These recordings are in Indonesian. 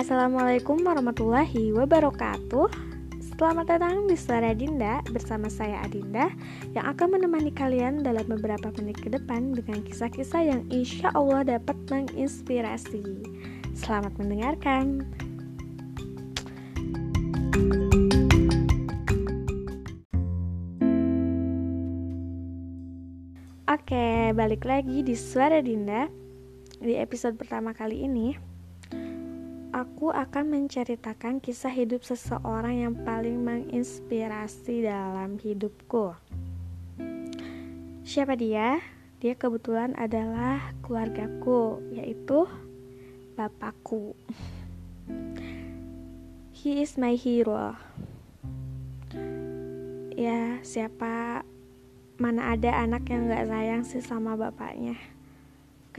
Assalamualaikum warahmatullahi wabarakatuh. Selamat datang di Suara Dinda bersama saya Adinda Yang akan menemani kalian dalam beberapa menit ke depan Dengan kisah-kisah yang insya Allah dapat menginspirasi. Selamat mendengarkan. Oke, balik lagi di Suara Dinda. Di episode pertama kali ini aku akan menceritakan kisah hidup seseorang yang paling menginspirasi dalam hidupku. Siapa dia? Dia kebetulan adalah keluargaku, yaitu bapakku. He is my hero. Ya, siapa mana ada anak yang gak sayang sih sama bapaknya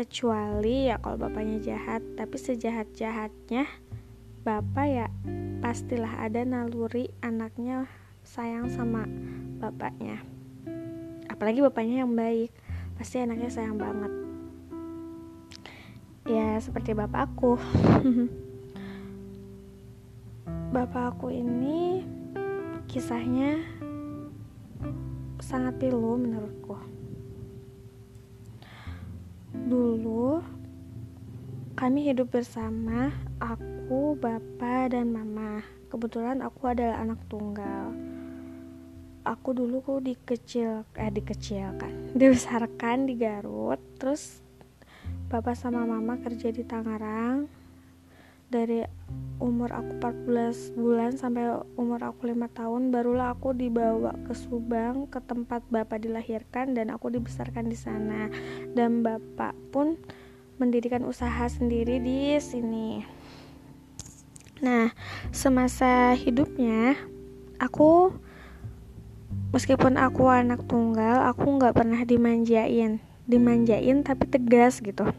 kecuali ya kalau bapaknya jahat tapi sejahat jahatnya bapak ya pastilah ada naluri anaknya sayang sama bapaknya. Apalagi bapaknya yang baik pasti anaknya sayang banget. Ya seperti bapak aku. Bapak aku ini kisahnya sangat pilu menurutku Dulu kami hidup bersama aku, bapak, dan mama. Kebetulan aku adalah anak tunggal. Aku dulu kok dikecil, eh dikecilkan, dibesarkan di Garut. Terus bapak sama mama kerja di Tangerang. Dari umur aku 14 bulan sampai umur aku 5 tahun barulah aku dibawa ke Subang ke tempat bapak dilahirkan dan aku dibesarkan di sana dan bapak pun mendirikan usaha sendiri di sini. Nah, semasa hidupnya aku meskipun aku anak tunggal, aku nggak pernah dimanjain, dimanjain tapi tegas gitu.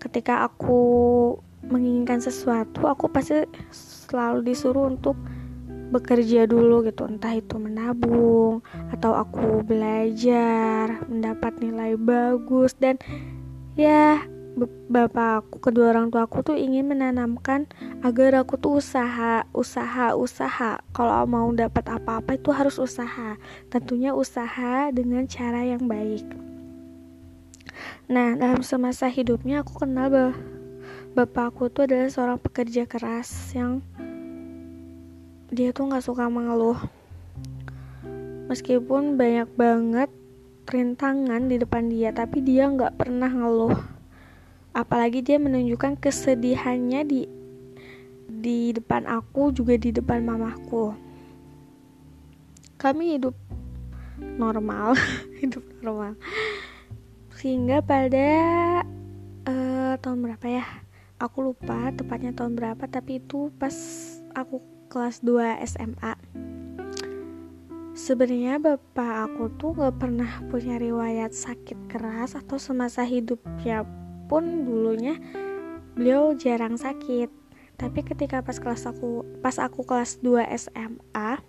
Ketika aku menginginkan sesuatu aku pasti selalu disuruh untuk bekerja dulu gitu. Entah itu menabung atau aku belajar mendapat nilai bagus. Dan ya bapak aku kedua orang tua aku tuh ingin menanamkan agar aku tuh usaha usaha usaha. Kalau mau dapat apa-apa itu harus usaha. Tentunya usaha dengan cara yang baik. Nah dalam semasa hidupnya aku kenal bahwa bapakku tuh adalah seorang pekerja keras yang dia tuh nggak suka mengeluh. Meskipun banyak banget rintangan di depan dia tapi dia nggak pernah ngeluh. Apalagi dia menunjukkan kesedihannya di di depan aku juga di depan mamaku kami hidup normal hidup normal. Sehingga pada uh, tahun berapa ya aku lupa tepatnya tahun berapa tapi itu pas aku kelas 2 SMA sebenarnya bapak aku tuh gak pernah punya riwayat sakit keras atau semasa hidupnya pun dulunya beliau jarang sakit. Tapi ketika pas kelas aku pas aku kelas 2 SMA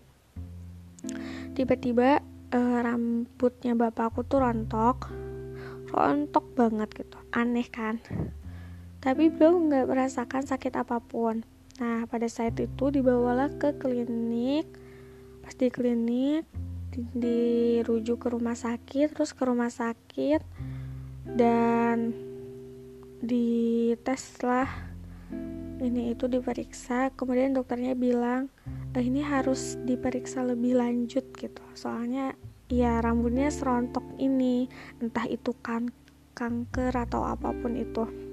tiba-tiba uh, rambutnya bapak aku tuh rontok. Rontok banget gitu aneh kan tapi beliau nggak merasakan sakit apa pun. Nah, pada saat itu dibawalah ke klinik. Pas di klinik, di, dirujuk ke rumah sakit, terus ke rumah sakit dan dites lah ini itu diperiksa. Kemudian dokternya bilang eh, ini harus diperiksa lebih lanjut gitu. Soalnya ya rambutnya serontok ini. Entah itu kan kanker atau apa pun itu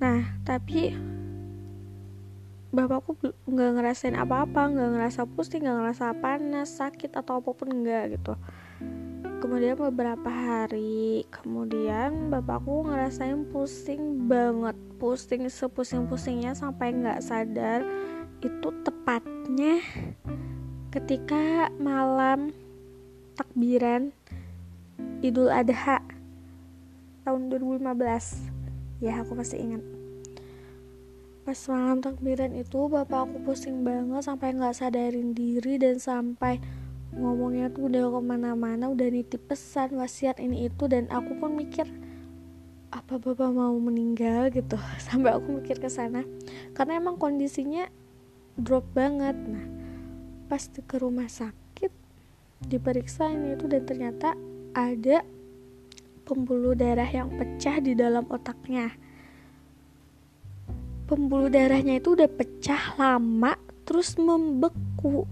nah tapi bapakku nggak ngerasain apa-apa nggak ngerasa pusing nggak ngerasa panas sakit atau apa pun enggak gitu. Kemudian beberapa hari kemudian bapakku ngerasain pusing banget. Pusing sepusing-pusingnya sampai nggak sadar. Itu tepatnya ketika malam takbiran Idul Adha tahun 2015 ya aku masih ingat. Pas malam takbiran itu bapak aku pusing banget sampai nggak sadarin diri dan sampai ngomongnya tuh udah ke mana-mana udah nitip pesan wasiat ini itu dan aku pun mikir apa bapak mau meninggal? gitu. Sampai aku mikir ke sana. Karena emang kondisinya drop banget. Nah pas ke rumah sakit diperiksa ini itu dan ternyata ada pembuluh darah yang pecah di dalam otaknya. Pembuluh darahnya itu udah pecah lama terus membeku.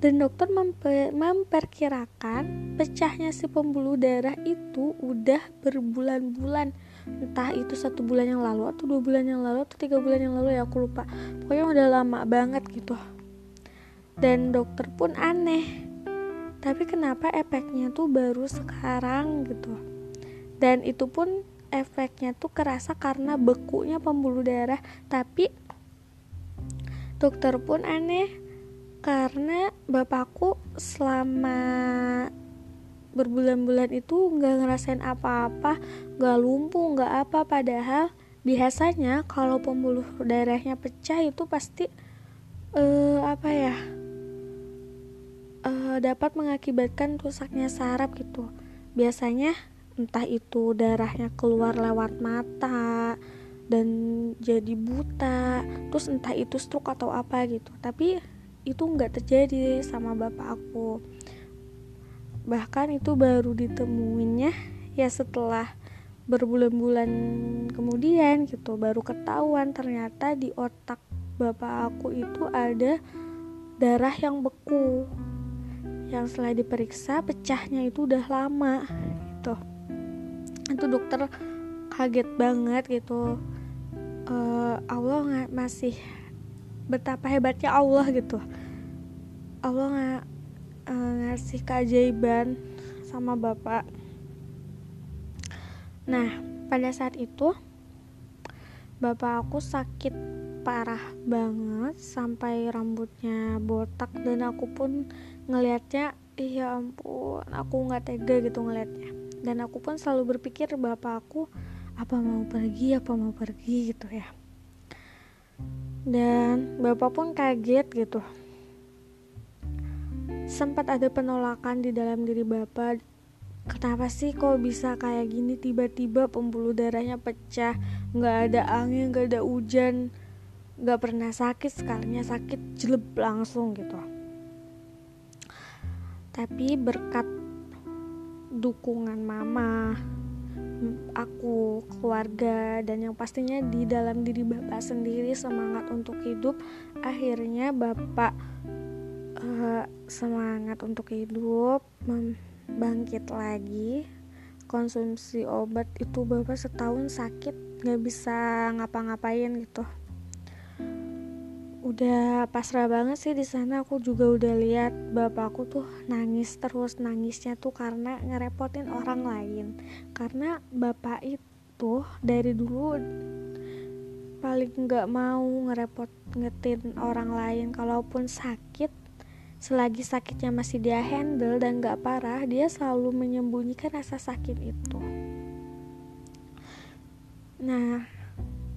Dan dokter memper memperkirakan pecahnya si pembuluh darah itu udah berbulan-bulan. Entah itu satu bulan yang lalu atau dua bulan yang lalu atau tiga bulan yang lalu ya aku lupa. Pokoknya udah lama banget gitu. Dan dokter pun aneh tapi kenapa efeknya tuh baru sekarang gitu? Dan itu pun efeknya tuh kerasa karena bekunya pembuluh darah. Tapi dokter pun aneh karena bapakku selama berbulan-bulan itu nggak ngerasain apa-apa nggak lumpuh nggak apa. Padahal biasanya kalau pembuluh darahnya pecah itu pasti uh, apa ya uh, dapat mengakibatkan rusaknya saraf gitu. Biasanya entah itu darahnya keluar lewat mata dan jadi buta terus entah itu stroke atau apa gitu. Tapi itu nggak terjadi sama bapak aku. Bahkan itu baru ditemuinnya ya setelah berbulan-bulan kemudian gitu baru ketahuan ternyata di otak bapak aku itu ada darah yang beku yang setelah diperiksa pecahnya itu udah lama gitu. Itu dokter kaget banget gitu. Uh, Allah nggak masih betapa hebatnya Allah gitu. Allah nggak uh, ngasih keajaiban sama bapak. Nah pada saat itu bapak aku sakit parah banget sampai rambutnya botak dan aku pun ngelihatnya iya ampun aku nggak tega gitu ngelihatnya dan aku pun selalu berpikir bapak aku apa mau pergi apa mau pergi gitu ya. Dan bapak pun kaget gitu. Sempat ada penolakan di dalam diri bapak kenapa sih kok bisa kayak gini? Tiba-tiba pembuluh darahnya pecah nggak ada angin nggak ada hujan nggak pernah sakit sekalinya sakit jelek langsung gitu tapi berkat dukungan mama aku, keluarga, dan yang pastinya di dalam diri bapak sendiri semangat untuk hidup. Akhirnya bapak uh, semangat untuk hidup, bangkit lagi. Konsumsi obat itu bapak setahun sakit, nggak bisa ngapa-ngapain gitu udah pasrah banget sih di sana. Aku juga udah lihat bapakku tuh nangis terus nangisnya tuh karena ngerepotin orang lain. Karena bapak itu dari dulu paling nggak mau ngerepot ngetin orang lain. Kalaupun sakit selagi sakitnya masih dia handle dan gak parah dia selalu menyembunyikan rasa sakit itu. Nah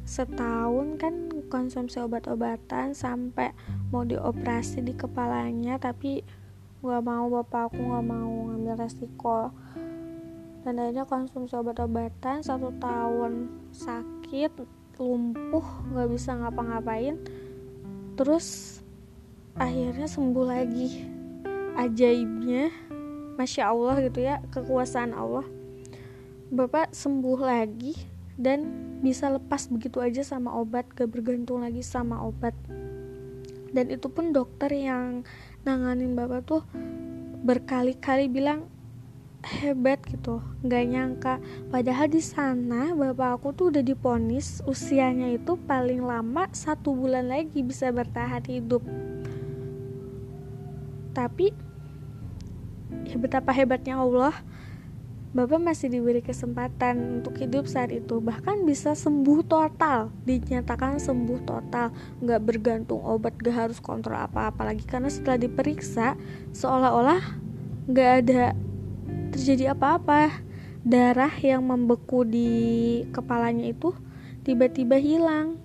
setahun kan konsumsi obat-obatan sampai mau dioperasi di kepalanya tapi gak mau bapak aku gak mau ngambil resiko. Dan akhirnya konsumsi obat-obatan satu tahun sakit lumpuh gak bisa ngapa-ngapain terus akhirnya sembuh lagi. Ajaibnya masya Allah gitu ya kekuasaan Allah. Bapak sembuh lagi dan bisa lepas begitu aja sama obat gak bergantung lagi sama obat. Dan itu pun dokter yang nanganin bapak tuh berkali-kali bilang hebat gitu nggak nyangka. Padahal di sana bapak aku tuh udah diponis usianya itu paling lama satu bulan lagi bisa bertahan hidup. Tapi ya betapa hebatnya Allah Bapak masih diberi kesempatan untuk hidup saat itu. Bahkan bisa sembuh total. Dinyatakan sembuh total. Nggak bergantung obat Gak harus kontrol apa-apa lagi. Karena setelah diperiksa Seolah-olah nggak ada terjadi apa-apa. Darah yang membeku di kepalanya itu Tiba-tiba hilang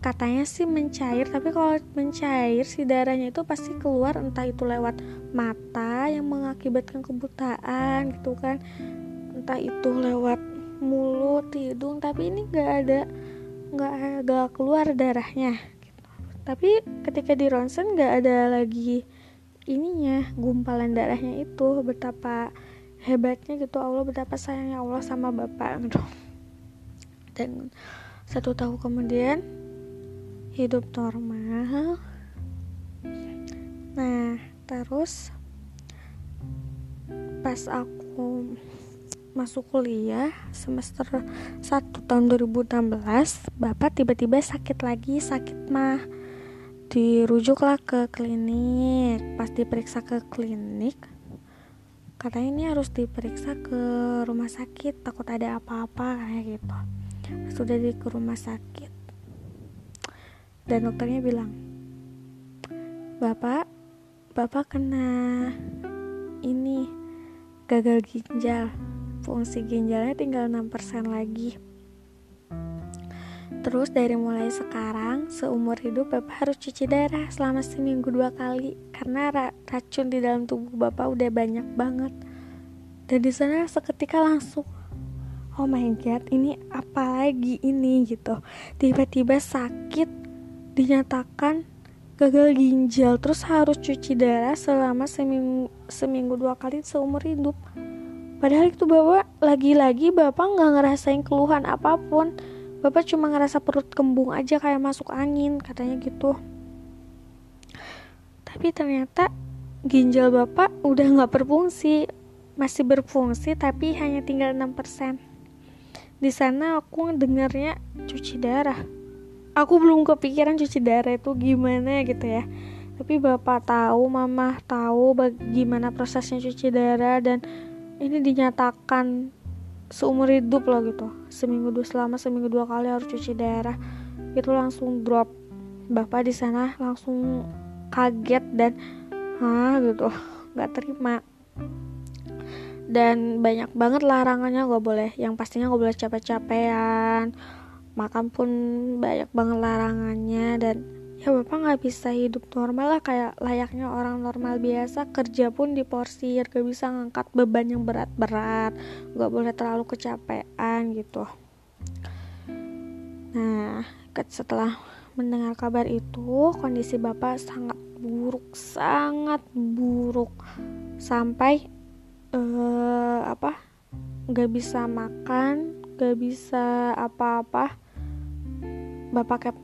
katanya sih mencair tapi kalau mencair si darahnya itu pasti keluar entah itu lewat mata yang mengakibatkan kebutaan gitu kan entah itu lewat mulut hidung tapi ini nggak ada nggak ada keluar darahnya gitu. tapi ketika di ronsen nggak ada lagi ininya gumpalan darahnya itu betapa hebatnya gitu Allah betapa sayangnya Allah sama bapak gitu dan satu tahun kemudian hidup normal. Nah terus pas aku masuk kuliah semester 1 tahun 2016 bapak tiba-tiba sakit lagi sakit mah. Dirujuklah ke klinik. Pas diperiksa ke klinik katanya ini harus diperiksa ke rumah sakit takut ada apa-apa kayak gitu. Sudah di ke rumah sakit dan dokternya bilang bapak bapak kena ini gagal ginjal fungsi ginjalnya tinggal 6% lagi Terus dari mulai sekarang seumur hidup Bapak harus cuci darah selama seminggu dua kali karena ra racun di dalam tubuh Bapak udah banyak banget. Dan di sana seketika langsung Oh my god, ini apa lagi ini gitu. Tiba-tiba sakit dinyatakan gagal ginjal terus harus cuci darah selama seminggu seminggu dua kali seumur hidup Padahal itu bapak lagi-lagi bapak nggak ngerasain keluhan apa pun. Bapak cuma ngerasa perut kembung aja kayak masuk angin katanya gitu. Tapi ternyata ginjal bapak udah nggak berfungsi, masih berfungsi tapi hanya tinggal 6%. Di sana aku dengarnya cuci darah. Aku belum kepikiran cuci darah itu gimana gitu ya. Tapi bapak tahu, mama tahu bagaimana prosesnya cuci darah dan ini dinyatakan seumur hidup loh gitu. Seminggu dua selama seminggu dua kali harus cuci darah. Itu langsung drop. Bapak di sana langsung kaget dan ah gitu. Nggak terima. Dan banyak banget larangannya gak boleh. Yang pastinya gak boleh capek-capean makan pun banyak banget larangannya dan ya bapak nggak bisa hidup normal lah kayak layaknya orang normal biasa kerja pun diporsir gak bisa ngangkat beban yang berat-berat gak boleh terlalu kecapean gitu. Nah setelah mendengar kabar itu kondisi bapak sangat buruk sangat buruk. Sampai uh, apa gak bisa makan gak bisa apa-apa bapak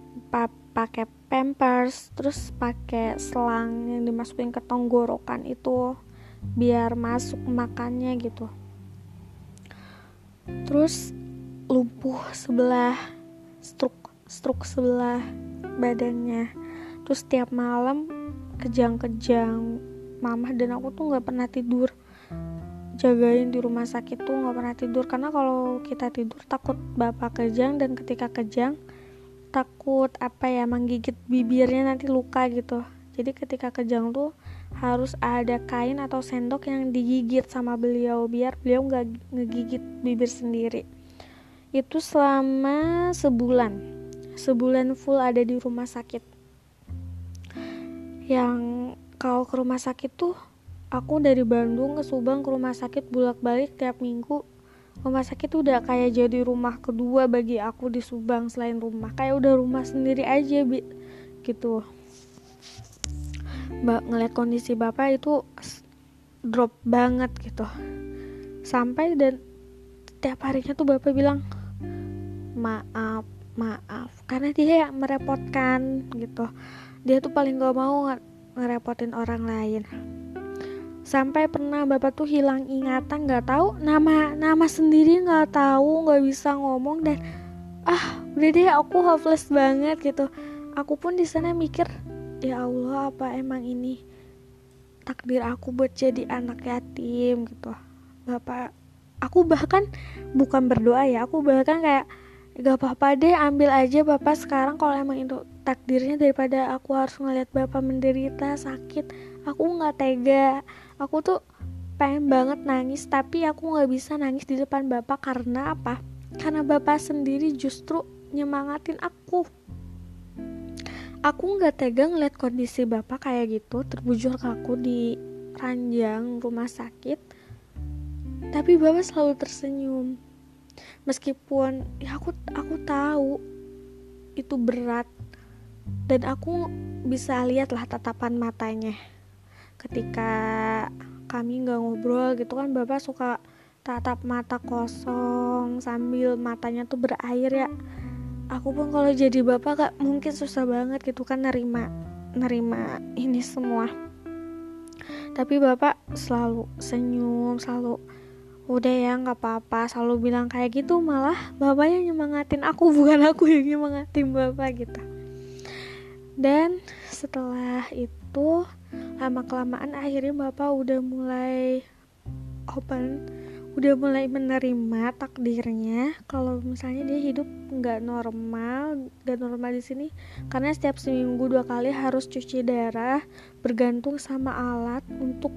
pakai pampers terus pakai selang yang dimasukin ke tenggorokan itu biar masuk makannya gitu. Terus lumpuh sebelah struk struk sebelah badannya. Terus tiap malam kejang-kejang mama dan aku tuh nggak pernah tidur. Jagain di rumah sakit tuh nggak pernah tidur karena kalau kita tidur takut bapak kejang dan ketika kejang takut apa ya menggigit bibirnya nanti luka gitu. Jadi ketika kejang tuh harus ada kain atau sendok yang digigit sama beliau biar beliau nggak ngegigit bibir sendiri. Itu selama sebulan. Sebulan full ada di rumah sakit. Yang kalau ke rumah sakit tuh aku dari Bandung ke Subang ke rumah sakit bolak balik tiap minggu rumah sakit udah kayak jadi rumah kedua bagi aku di Subang selain rumah. Kayak udah rumah sendiri aja bi. Gitu. Mbak ngeliat kondisi bapak itu drop banget gitu. Sampai dan tiap harinya tuh bapak bilang maaf maaf. Karena dia yang merepotkan gitu. Dia tuh paling gak mau ngerepotin orang lain sampai pernah bapak tuh hilang ingatan nggak tahu nama nama sendiri nggak tahu nggak bisa ngomong dan ah udah deh aku hopeless banget gitu. Aku pun di sana mikir ya Allah apa emang ini takdir aku buat jadi anak yatim? Gitu. Bapak aku bahkan bukan berdoa ya aku bahkan kayak gak apa-apa deh ambil aja bapak sekarang kalau emang itu takdirnya daripada aku harus ngeliat bapak menderita sakit. Aku nggak tega aku tuh pengen banget nangis tapi aku nggak bisa nangis di depan bapak. Karena apa? Karena bapak sendiri justru nyemangatin aku. Aku nggak tega ngeliat kondisi bapak kayak gitu. Terbujur kaku di ranjang rumah sakit. Tapi bapak selalu tersenyum. Meskipun ya aku aku tahu itu berat. Dan aku bisa lihat lah tatapan matanya ketika kami nggak ngobrol gitu kan bapak suka tatap mata kosong sambil matanya tuh berair ya. Aku pun kalau jadi bapak gak mungkin susah banget gitu kan nerima nerima ini semua. Tapi bapak selalu senyum selalu udah ya nggak apa-apa selalu bilang kayak gitu. Malah bapak yang nyemangatin aku bukan aku yang nyemangatin bapak gitu. Dan setelah itu lama kelamaan akhirnya bapak udah mulai open udah mulai menerima takdirnya. Kalau misalnya dia hidup nggak normal nggak normal di sini karena setiap seminggu dua kali harus cuci darah bergantung sama alat untuk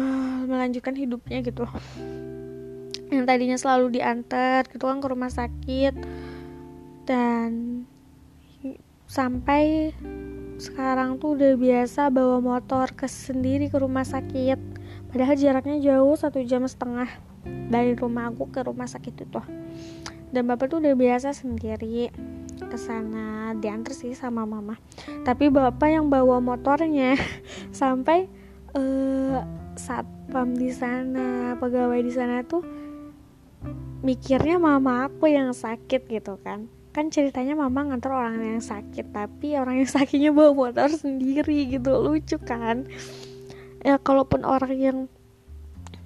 uh, melanjutkan hidupnya gitu. Yang tadinya selalu diantar gitu kan ke rumah sakit. Dan sampai sekarang tuh udah biasa bawa motor ke sendiri ke rumah sakit. Padahal jaraknya jauh satu jam setengah dari rumah aku ke rumah sakit itu. Dan bapak tuh udah biasa sendiri ke sana diantar sih sama mama. Tapi bapak yang bawa motornya sampai uh, satpam di sana pegawai di sana tuh mikirnya mama aku yang sakit gitu kan kan ceritanya mama nganter orang yang sakit tapi orang yang sakitnya bawa motor sendiri gitu lucu kan? Ya kalaupun orang yang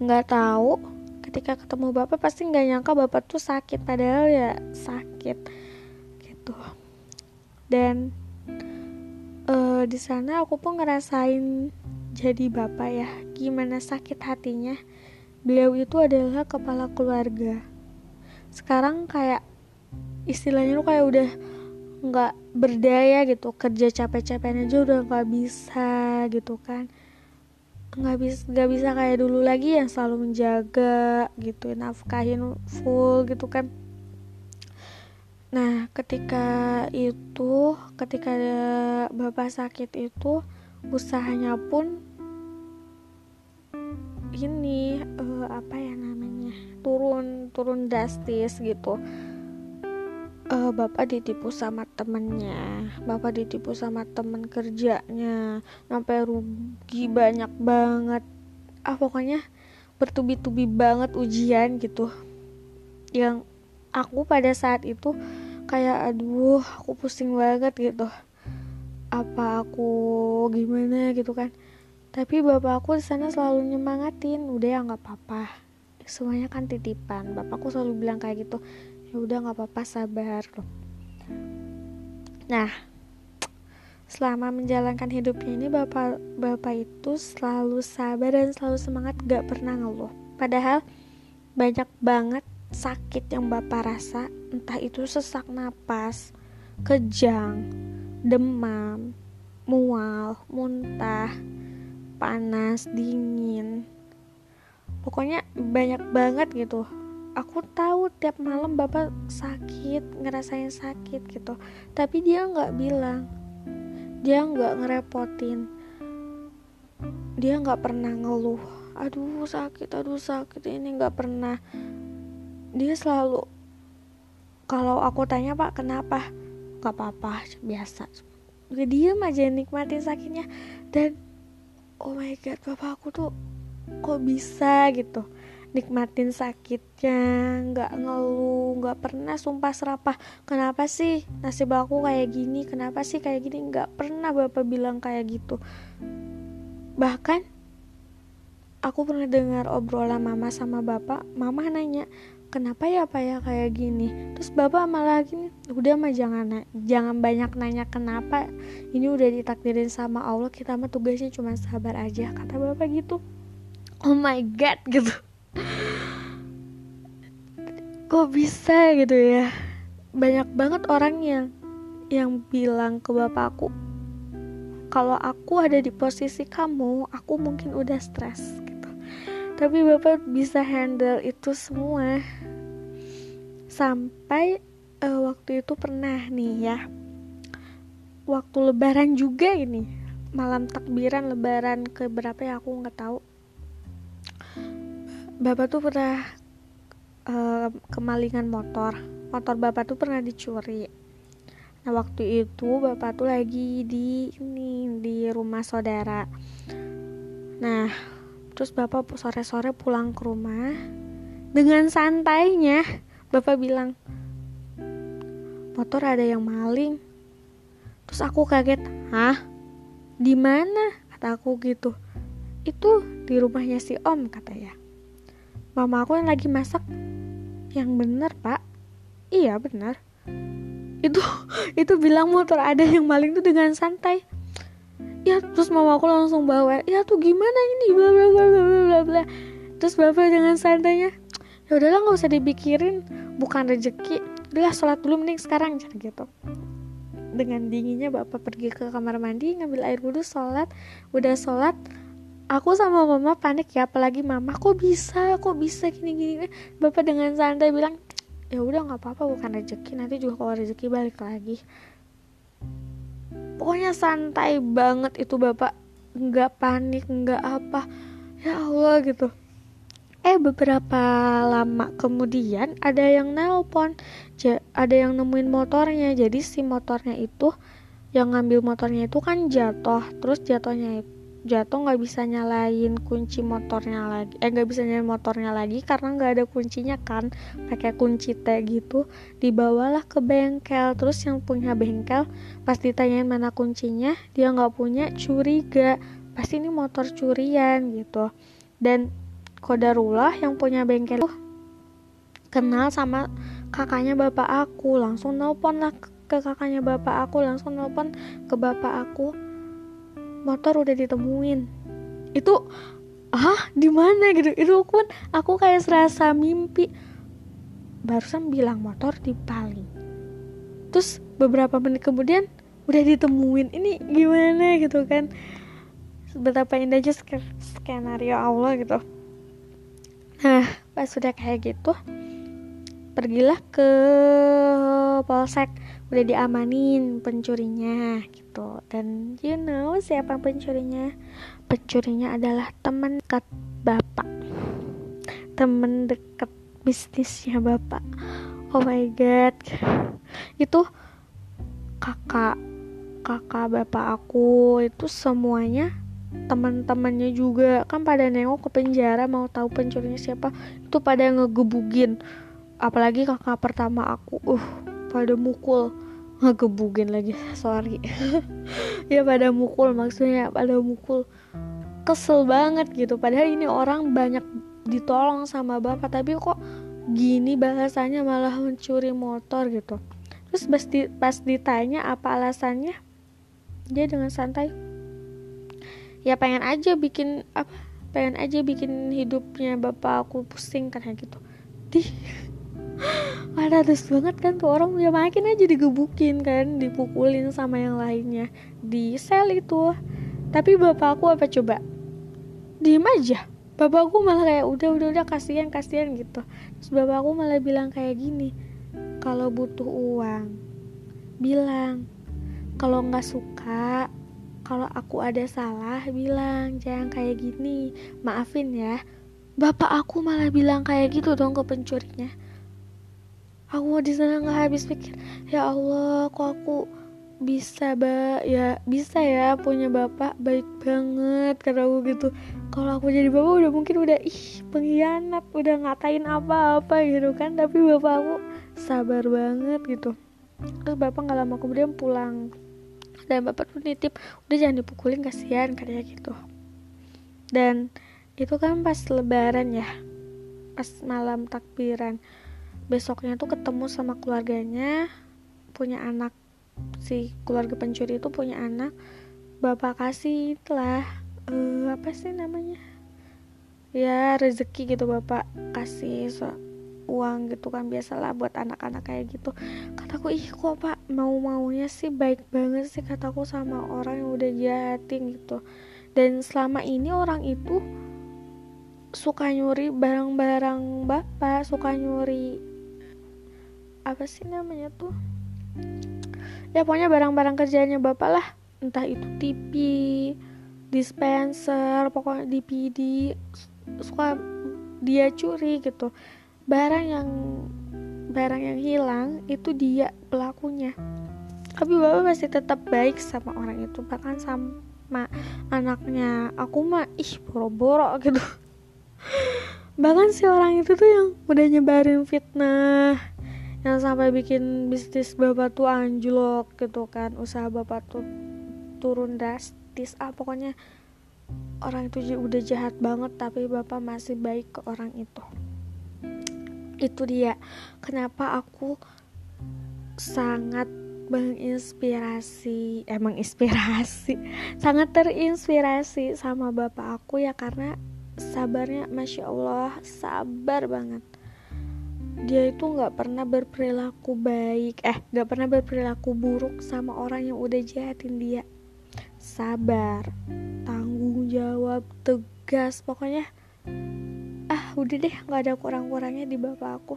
nggak tahu ketika ketemu bapak pasti nggak nyangka bapak tuh sakit padahal ya sakit gitu. Dan uh, di sana aku pun ngerasain jadi bapak ya gimana sakit hatinya. Beliau itu adalah kepala keluarga. Sekarang kayak istilahnya lu kayak udah nggak berdaya gitu kerja capek-capeknya aja udah nggak bisa gitu kan. Nggak bisa nggak bisa kayak dulu lagi yang selalu menjaga gitu nafkahin full gitu kan. Nah ketika itu ketika bapak sakit itu usahanya pun ini uh, apa ya namanya turun turun drastis gitu uh, bapak ditipu sama temennya. Bapak ditipu sama temen kerjanya. Sampai rugi banyak banget. Ah pokoknya bertubi-tubi banget ujian gitu. Yang aku pada saat itu kayak aduh aku pusing banget gitu. Apa aku gimana? gitu kan. Tapi bapak aku di sana selalu nyemangatin. Udah ya nggak apa-apa semuanya kan titipan. Bapakku selalu bilang kayak gitu ya udah nggak apa-apa sabar loh nah selama menjalankan hidupnya ini bapak bapak itu selalu sabar dan selalu semangat gak pernah ngeluh padahal banyak banget sakit yang bapak rasa entah itu sesak napas kejang demam, mual, muntah, panas, dingin. Pokoknya banyak banget gitu. Aku tahu tiap malam bapak sakit, ngerasain sakit gitu. Tapi dia nggak bilang, dia nggak ngerepotin, dia nggak pernah ngeluh. Aduh sakit, aduh sakit. Ini nggak pernah. Dia selalu kalau aku tanya pak kenapa? Gak apa-apa biasa. Gue diem aja nikmatin sakitnya. Dan oh my god bapak aku tuh kok bisa? gitu nikmatin sakitnya nggak ngeluh nggak pernah sumpah serapah. Kenapa sih nasib aku kayak gini? Kenapa sih kayak gini? Nggak pernah bapak bilang kayak gitu. Bahkan aku pernah dengar obrolan mama sama bapak. Mama nanya kenapa ya pak ya kayak gini? Terus bapak malah gini udah mah jangan jangan banyak nanya kenapa. Ini udah ditakdirin sama Allah kita mah tugasnya cuma sabar aja kata bapak gitu. Oh my god gitu kok bisa gitu ya? Banyak banget orang yang yang bilang ke bapakku kalau aku ada di posisi kamu aku mungkin udah stres tapi bapak bisa handle itu semua. Sampai uh, waktu itu pernah nih ya waktu lebaran juga ini malam takbiran lebaran ke berapa ya aku nggak tahu bapak tuh pernah uh, kemalingan motor. Motor bapak tuh pernah dicuri. Nah waktu itu bapak tuh lagi di ini di rumah saudara. Nah terus bapak sore-sore pulang ke rumah dengan santainya. Bapak bilang motor ada yang maling. Terus aku kaget hah? Di mana? Kata aku gitu. Itu di rumahnya si om kata ya mama aku yang lagi masak. Yang bener pak. Iya benar itu itu bilang motor ada yang maling tuh dengan santai. Ya terus mama aku langsung bawa ya tuh gimana ini? Bla bla bla bla bla bla terus bapak dengan santainya. Ya udahlah nggak usah dipikirin. Bukan rezeki. Udah sholat dulu mending sekarang jangan gitu. Dengan dinginnya bapak pergi ke kamar mandi ngambil air wudhu sholat. Udah sholat aku sama mama panik ya apalagi mama kok bisa? Kok bisa gini gini bapak dengan santai bilang ya udah nggak apa-apa bukan rezeki. Nanti juga kalau rezeki balik lagi. Pokoknya santai banget itu bapak. Nggak panik nggak apa. Ya Allah gitu. Eh beberapa lama kemudian ada yang nelpon. Ada yang nemuin motornya. Jadi si motornya itu yang ngambil motornya itu kan jatuh. Terus jatuhnya itu jatuh nggak bisa nyalain kunci motornya lagi eh nggak bisa nyalain motornya lagi karena nggak ada kuncinya kan. Pakai kunci T gitu dibawalah ke bengkel. Terus yang punya bengkel pas ditanyain mana kuncinya dia nggak punya curiga. Pasti ini motor curian gitu. Dan kodarullah yang punya bengkel tuh kenal sama kakaknya bapak aku. Langsung nelpon lah ke kakaknya bapak aku langsung nelpon ke bapak aku motor udah ditemuin. Itu ah di mana? gitu. Itu pun aku kayak serasa mimpi. Barusan bilang motor di paling terus beberapa menit kemudian udah ditemuin. Ini gimana gitu kan? Betapa indahnya skenario Allah gitu. Nah pas sudah kayak gitu pergilah ke polsek. Udah diamanin pencurinya gitu. Dan you know siapa pencurinya? Pencurinya adalah teman dekat bapak. Teman dekat bisnisnya bapak. Oh my god. Itu kakak kakak bapak aku itu semuanya teman-temannya juga. Kan pada nengok ke penjara mau tahu pencurinya siapa itu pada ngegebugin. Apalagi kakak pertama aku. Uh pada mukul ngegebugin lagi. Sorry. Ya pada mukul maksudnya pada mukul. Kesel banget gitu. Padahal ini orang banyak ditolong sama bapak tapi kok gini bahasanya malah mencuri motor gitu. Terus pas, di, pas ditanya apa alasannya dia dengan santai ya pengen aja bikin apa? Pengen aja bikin hidupnya bapak aku pusing kayak gitu. Di terus banget kan tuh orang ya makin aja digebukin kan dipukulin sama yang lainnya. Di sel itu. Tapi bapakku apa coba? Diem aja. Bapakku malah kayak udah udah udah kasihan kasihan gitu. Terus bapakku malah bilang kayak gini kalau butuh uang bilang. Kalau nggak suka kalau aku ada salah bilang. Jangan kayak gini. Maafin ya. Bapak aku malah bilang kayak gitu dong ke pencurinya aku di sana nggak habis pikir ya Allah kok aku bisa ba? Ya bisa ya punya bapak? Baik banget karena aku gitu. Kalau aku jadi bapak udah mungkin udah ih pengkhianat udah ngatain apa-apa gitu kan. Tapi bapak aku sabar banget gitu. Terus bapak nggak lama kemudian pulang. Dan bapak tuh nitip udah jangan dipukulin kasihan kayak gitu. Dan itu kan pas lebaran ya pas malam takbiran besoknya tuh ketemu sama keluarganya punya anak. Si keluarga pencuri itu punya anak. Bapak kasih lah uh, apa sih namanya? Ya rezeki gitu bapak kasih so, uang gitu kan biasalah buat anak-anak kayak gitu. Kataku ih kok pak? Mau maunya sih baik banget sih kataku sama orang yang udah jahatin gitu. Dan selama ini orang itu suka nyuri barang-barang bapak suka nyuri apa sih namanya tuh? Ya pokoknya barang-barang kerjanya bapak lah. Entah itu TV dispenser pokoknya DVD suka dia curi gitu. Barang yang barang yang hilang itu dia pelakunya. Tapi bapak masih tetap baik sama orang itu. Bahkan sama anaknya. Aku mah ih boro-boro gitu. Bahkan si orang itu tuh yang udah nyebarin fitnah yang sampai bikin bisnis bapak tuh anjlok gitu kan usaha bapak tuh turun drastis. Ah pokoknya orang itu udah jahat banget tapi bapak masih baik ke orang itu. Itu dia kenapa aku sangat menginspirasi emang inspirasi sangat terinspirasi sama bapak aku ya karena sabarnya masya Allah sabar banget dia itu nggak pernah berperilaku baik eh nggak pernah berperilaku buruk sama orang yang udah jahatin dia. Sabar tanggung jawab tegas pokoknya ah udah deh nggak ada kurang-kurangnya di bapak aku.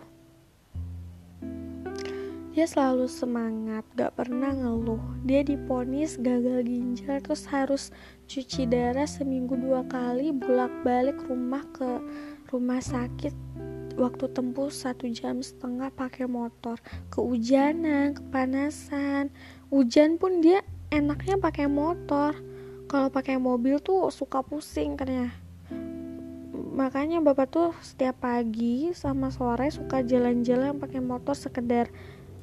Dia selalu semangat, gak pernah ngeluh. Dia diponis gagal ginjal, terus harus cuci darah seminggu dua kali, bolak-balik rumah ke rumah sakit waktu tempuh satu jam setengah pakai motor. Kehujanan kepanasan. Hujan pun dia enaknya pakai motor. Kalau pakai mobil tuh suka pusing katanya makanya bapak tuh setiap pagi sama sore suka jalan-jalan pakai motor sekedar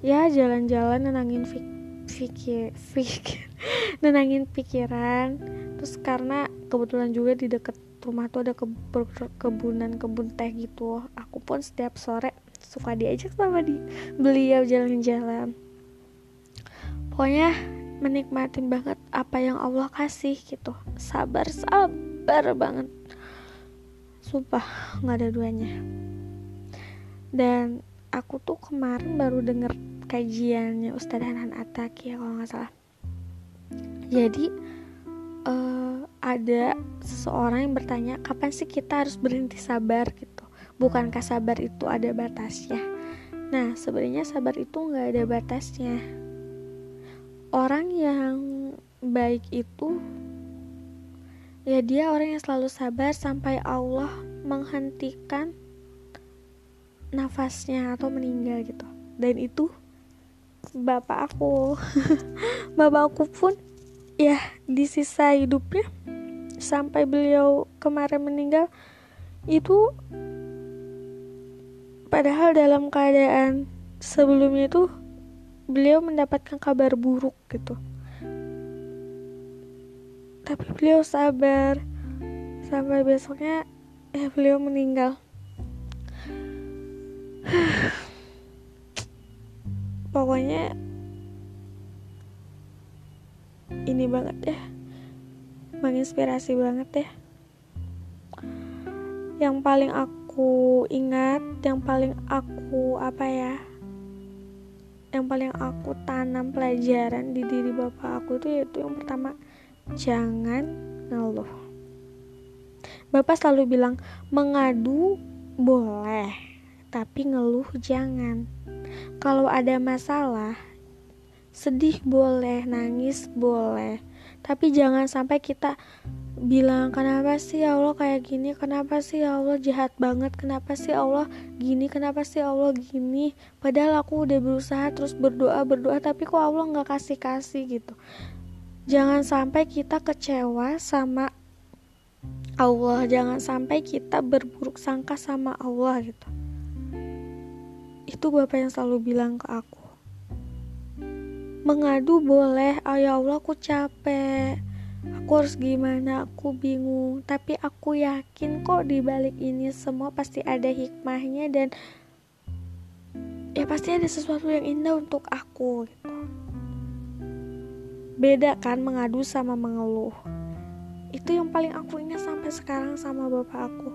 ya jalan-jalan nenangin fikir fikir nenangin pikiran. Terus karena kebetulan juga di deket rumah tuh ada ke kebunan kebun teh gitu. Aku pun setiap sore suka diajak sama di beliau jalan-jalan. Pokoknya menikmatin banget apa yang Allah kasih gitu. Sabar sabar banget. Sumpah nggak ada duanya. Dan aku tuh kemarin baru denger kajiannya Ustadz Hanan Ataki ya kalau nggak salah. Jadi uh, ada seseorang yang bertanya kapan sih kita harus berhenti sabar? gitu. Bukankah sabar itu ada batasnya? Nah sebenarnya sabar itu nggak ada batasnya. Orang yang baik itu ya dia orang yang selalu sabar sampai Allah menghentikan nafasnya atau meninggal gitu. Dan itu bapak aku. Bapak aku pun ya di sisa hidupnya sampai beliau kemarin meninggal itu padahal dalam keadaan sebelumnya itu beliau mendapatkan kabar buruk gitu. Tapi beliau sabar sampai besoknya eh beliau meninggal. Pokoknya ini banget ya. Menginspirasi banget ya. Yang paling aku ingat yang paling aku apa ya yang paling aku tanam pelajaran di diri bapak aku itu yaitu yang pertama jangan ngeluh. Bapak selalu bilang mengadu boleh tapi ngeluh jangan. Kalau ada masalah sedih boleh nangis boleh. Tapi jangan sampai kita bilang kenapa sih Allah kayak gini? Kenapa sih Allah jahat banget? Kenapa sih Allah gini? Kenapa sih Allah gini? Padahal aku udah berusaha terus berdoa berdoa tapi kok Allah nggak kasih kasih gitu. Jangan sampai kita kecewa sama Allah. Jangan sampai kita berburuk sangka sama Allah gitu. Itu bapak yang selalu bilang ke aku mengadu boleh. Oh ya Allah aku capek. Aku harus gimana? Aku bingung. Tapi aku yakin kok di balik ini semua pasti ada hikmahnya dan ya pasti ada sesuatu yang indah untuk aku gitu. Beda kan mengadu sama mengeluh. Itu yang paling aku ingat sampai sekarang sama bapak aku.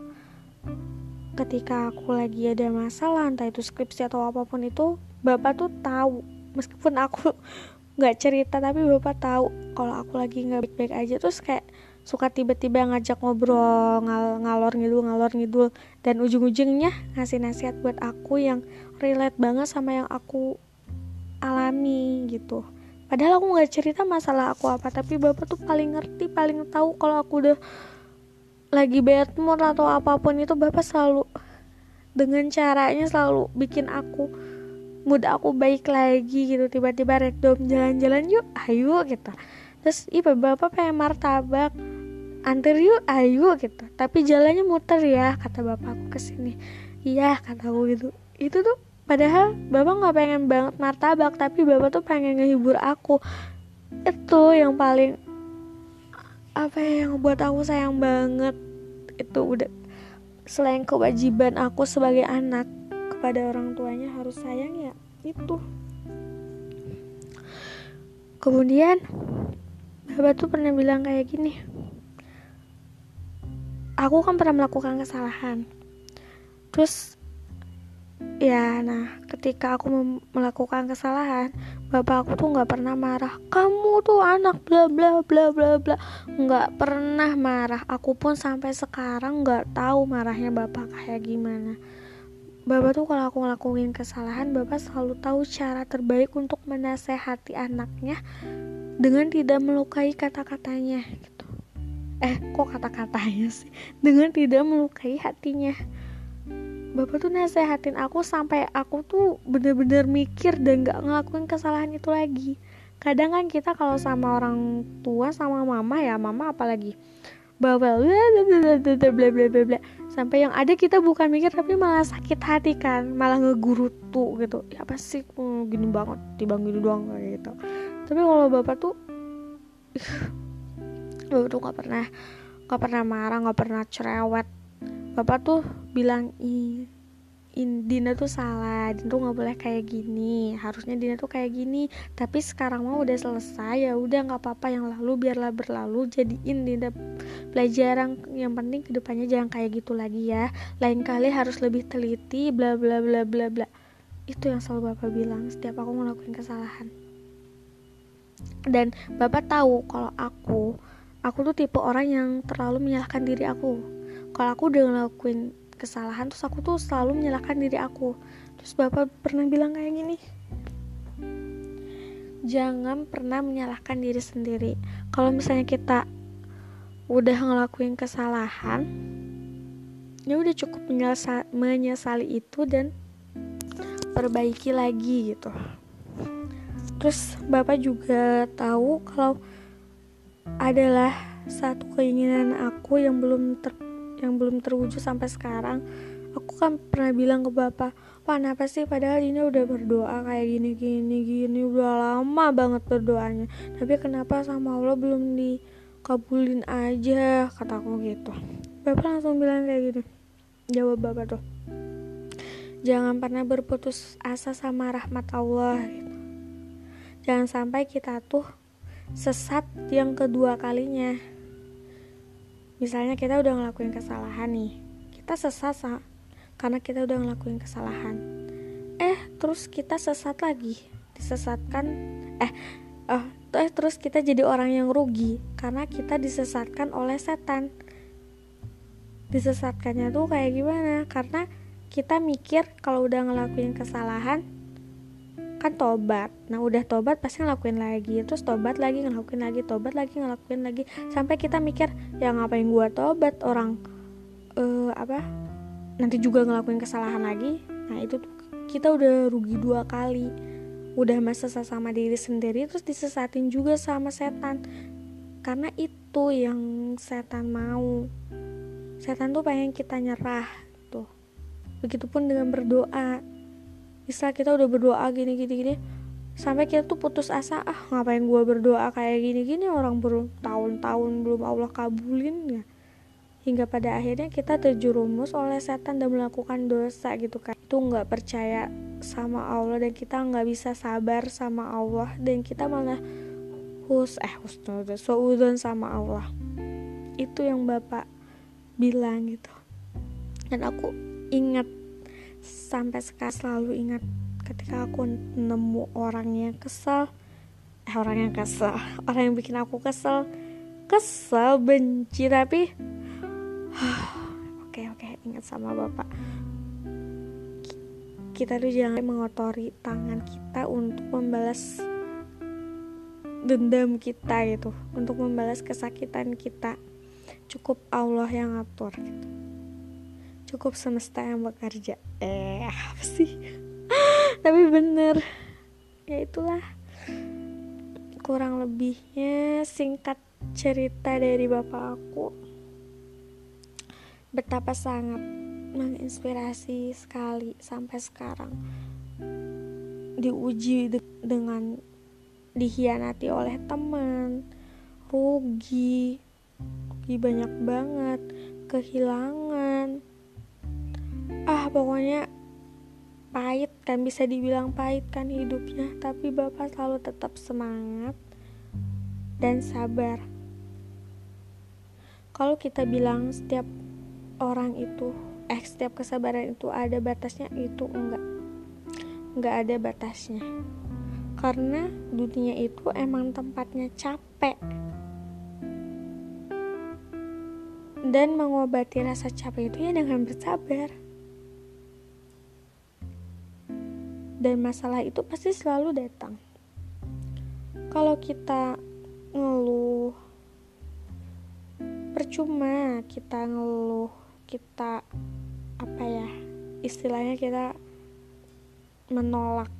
Ketika aku lagi ada masalah entah itu skripsi atau apa pun itu bapak tuh tahu meskipun aku nggak cerita tapi bapak tahu kalau aku lagi nggak baik-baik aja. Terus kayak suka tiba-tiba ngajak ngobrol ngal ngalor ngidul ngalor ngidul. Dan ujung-ujungnya ngasih nasihat buat aku yang relate banget sama yang aku alami gitu. Padahal aku nggak cerita masalah aku apa tapi bapak tuh paling ngerti paling tahu kalau aku udah lagi bad mood atau apa pun itu bapak selalu dengan caranya selalu bikin aku mood aku baik lagi gitu tiba-tiba random jalan-jalan yuk ayo gitu. Terus ibu bapak pengen martabak. Antar yuk ayo gitu. Tapi jalannya muter ya kata bapakku ke sini iya kataku gitu. Itu tuh padahal bapak nggak pengen banget martabak tapi bapak tuh pengen ngehibur aku. Itu yang paling apa ya yang buat aku sayang banget. Itu udah selain kewajiban aku sebagai anak kepada orang tuanya harus sayang ya? Itu. Kemudian bapak tuh pernah bilang kayak gini. Aku kan pernah melakukan kesalahan. Terus ya nah ketika aku melakukan kesalahan bapak aku tuh nggak pernah marah. Kamu tuh anak bla bla bla bla bla. Nggak pernah marah. Aku pun sampai sekarang nggak tahu marahnya bapak kayak gimana Bapak tuh kalau aku ngelakuin kesalahan, Bapak selalu tahu cara terbaik untuk menasehati anaknya dengan tidak melukai kata-katanya gitu. Eh, kok kata-katanya sih? Dengan tidak melukai hatinya. Bapak tuh nasehatin aku sampai aku tuh bener-bener mikir dan gak ngelakuin kesalahan itu lagi. Kadang kan kita kalau sama orang tua sama mama ya, mama apalagi bawel bla bla bla bla bla sampai yang ada kita bukan mikir tapi malah sakit hati kan. Malah ngegurutu gitu. Ya apa sih hmm, gini banget tiba gini doang kayak gitu. Tapi kalau bapak tuh bapak tuh nggak pernah nggak pernah marah nggak pernah cerewet. Bapak tuh bilang ih Dina tuh salah Dina tuh nggak boleh kayak gini. Harusnya Dina tuh kayak gini. Tapi sekarang mau udah selesai ya udah nggak apa-apa. Yang lalu biarlah berlalu jadiin Dina pelajaran. Yang penting ke depannya jangan kayak gitu lagi ya. Lain kali harus lebih teliti bla bla bla bla bla. Itu yang selalu bapak bilang setiap aku ngelakuin kesalahan. Dan bapak tahu kalau aku aku tuh tipe orang yang terlalu menyalahkan diri aku. Kalau aku udah ngelakuin kesalahan terus aku tuh selalu menyalahkan diri aku. Terus bapak pernah bilang kayak gini jangan pernah menyalahkan diri sendiri. Kalau misalnya kita udah ngelakuin kesalahan ya udah cukup menyesali itu dan perbaiki lagi gitu. Terus bapak juga tahu kalau adalah satu keinginan aku yang belum ter yang belum terwujud sampai sekarang aku kan pernah bilang ke bapak pak kenapa sih padahal ini udah berdoa kayak gini gini gini udah lama banget berdoanya tapi kenapa sama Allah belum dikabulin aja? Kataku gitu. Bapak langsung bilang kayak gitu jawab bapak tuh jangan pernah berputus asa sama rahmat Allah. Gitu. jangan sampai kita tuh sesat yang kedua kalinya misalnya kita udah ngelakuin kesalahan nih kita sesat karena kita udah ngelakuin kesalahan. Eh terus kita sesat lagi disesatkan eh oh, eh terus kita jadi orang yang rugi karena kita disesatkan oleh setan. Disesatkannya tuh kayak gimana? Karena kita mikir kalau udah ngelakuin kesalahan kan tobat. Nah udah tobat pasti ngelakuin lagi. Terus tobat lagi ngelakuin lagi tobat lagi ngelakuin lagi. Sampai kita mikir ya ngapain gua tobat? Orang uh, apa nanti juga ngelakuin kesalahan lagi. Nah itu kita udah rugi dua kali. Udah masa sama diri sendiri terus disesatin juga sama setan. Karena itu yang setan mau. Setan tuh pengen kita nyerah tuh. Begitupun dengan berdoa misal kita udah berdoa gini gini gini sampai kita tuh putus asa ah ngapain gue berdoa kayak gini gini orang bertahun-tahun belum Allah kabulin ya. Hingga pada akhirnya kita terjerumus oleh setan dan melakukan dosa gitu kan. Itu nggak percaya sama Allah dan kita nggak bisa sabar sama Allah dan kita malah hus eh husnudon suudon sama Allah. Itu yang bapak bilang gitu. Dan aku ingat sampai sekarang selalu ingat ketika aku nemu orang yang kesel. Eh orang yang kesel. Orang yang bikin aku kesel. Kesel benci tapi oke oke ingat sama bapak. Kita tuh jangan mengotori tangan kita untuk membalas dendam kita gitu. Untuk membalas kesakitan kita. Cukup Allah yang ngatur gitu cukup semesta yang bekerja. Eh apa sih? Tapi bener. Ya itulah. Kurang lebihnya singkat cerita dari bapak aku. Betapa sangat menginspirasi sekali sampai sekarang. Diuji de dengan dihianati oleh teman. Rugi. Rugi banyak banget. Kehilangan ah pokoknya pahit kan bisa dibilang pahit kan hidupnya. Tapi bapak selalu tetap semangat dan sabar. Kalau kita bilang setiap orang itu eh setiap kesabaran itu ada batasnya itu enggak. Enggak ada batasnya. Karena dunia itu emang tempatnya capek. Dan mengobati rasa capek itu ya dengan bersabar dan masalah itu pasti selalu datang. Kalau kita ngeluh percuma kita ngeluh kita apa ya istilahnya kita menolak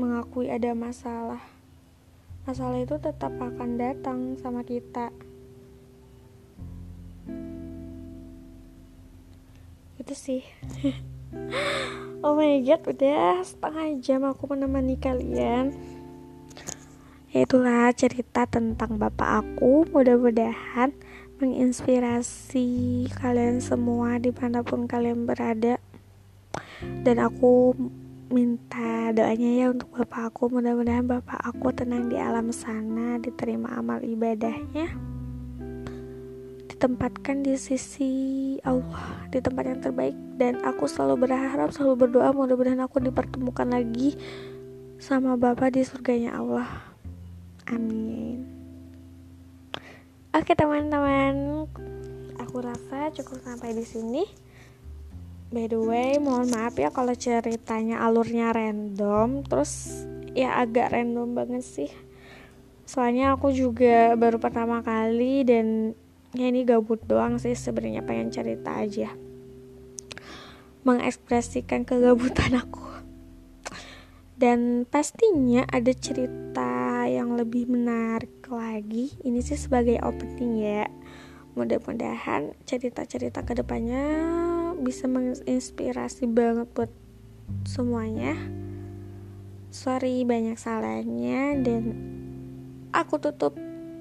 mengakui ada masalah masalah itu tetap akan datang sama kita. Itu sih oh my god udah setengah jam aku menemani kalian. Itulah cerita tentang bapak aku. Mudah-mudahan menginspirasi kalian semua di mana pun kalian berada. Dan aku minta doanya ya untuk bapak aku. Mudah-mudahan bapak aku tenang di alam sana diterima amal ibadahnya ditempatkan di sisi Allah di tempat yang terbaik. Dan aku selalu berharap selalu berdoa mudah-mudahan aku dipertemukan lagi sama bapak di surganya Allah. Amin. Oke teman-teman. Aku rasa cukup sampai di sini. By the way mohon maaf ya kalau ceritanya alurnya random. Terus ya agak random banget sih. Soalnya aku juga baru pertama kali dan ya ini gabut doang sih sebenarnya pengen cerita aja. Mengekspresikan kegabutan aku. Dan pastinya ada cerita yang lebih menarik lagi. Ini sih sebagai opening ya. Mudah-mudahan cerita-cerita ke depannya bisa menginspirasi banget buat semuanya. Sorry banyak salahnya dan aku tutup